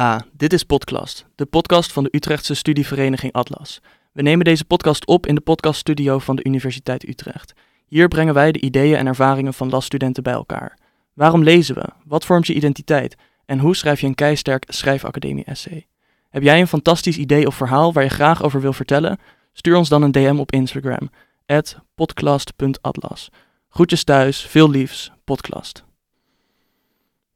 Ha, dit is Podcast, de podcast van de Utrechtse studievereniging Atlas. We nemen deze podcast op in de podcaststudio van de Universiteit Utrecht. Hier brengen wij de ideeën en ervaringen van LAS-studenten bij elkaar. Waarom lezen we? Wat vormt je identiteit? En hoe schrijf je een keisterk schrijfacademie-essay? Heb jij een fantastisch idee of verhaal waar je graag over wil vertellen? Stuur ons dan een DM op Instagram, podcast.atlas. Groetjes thuis, veel liefs, podcast.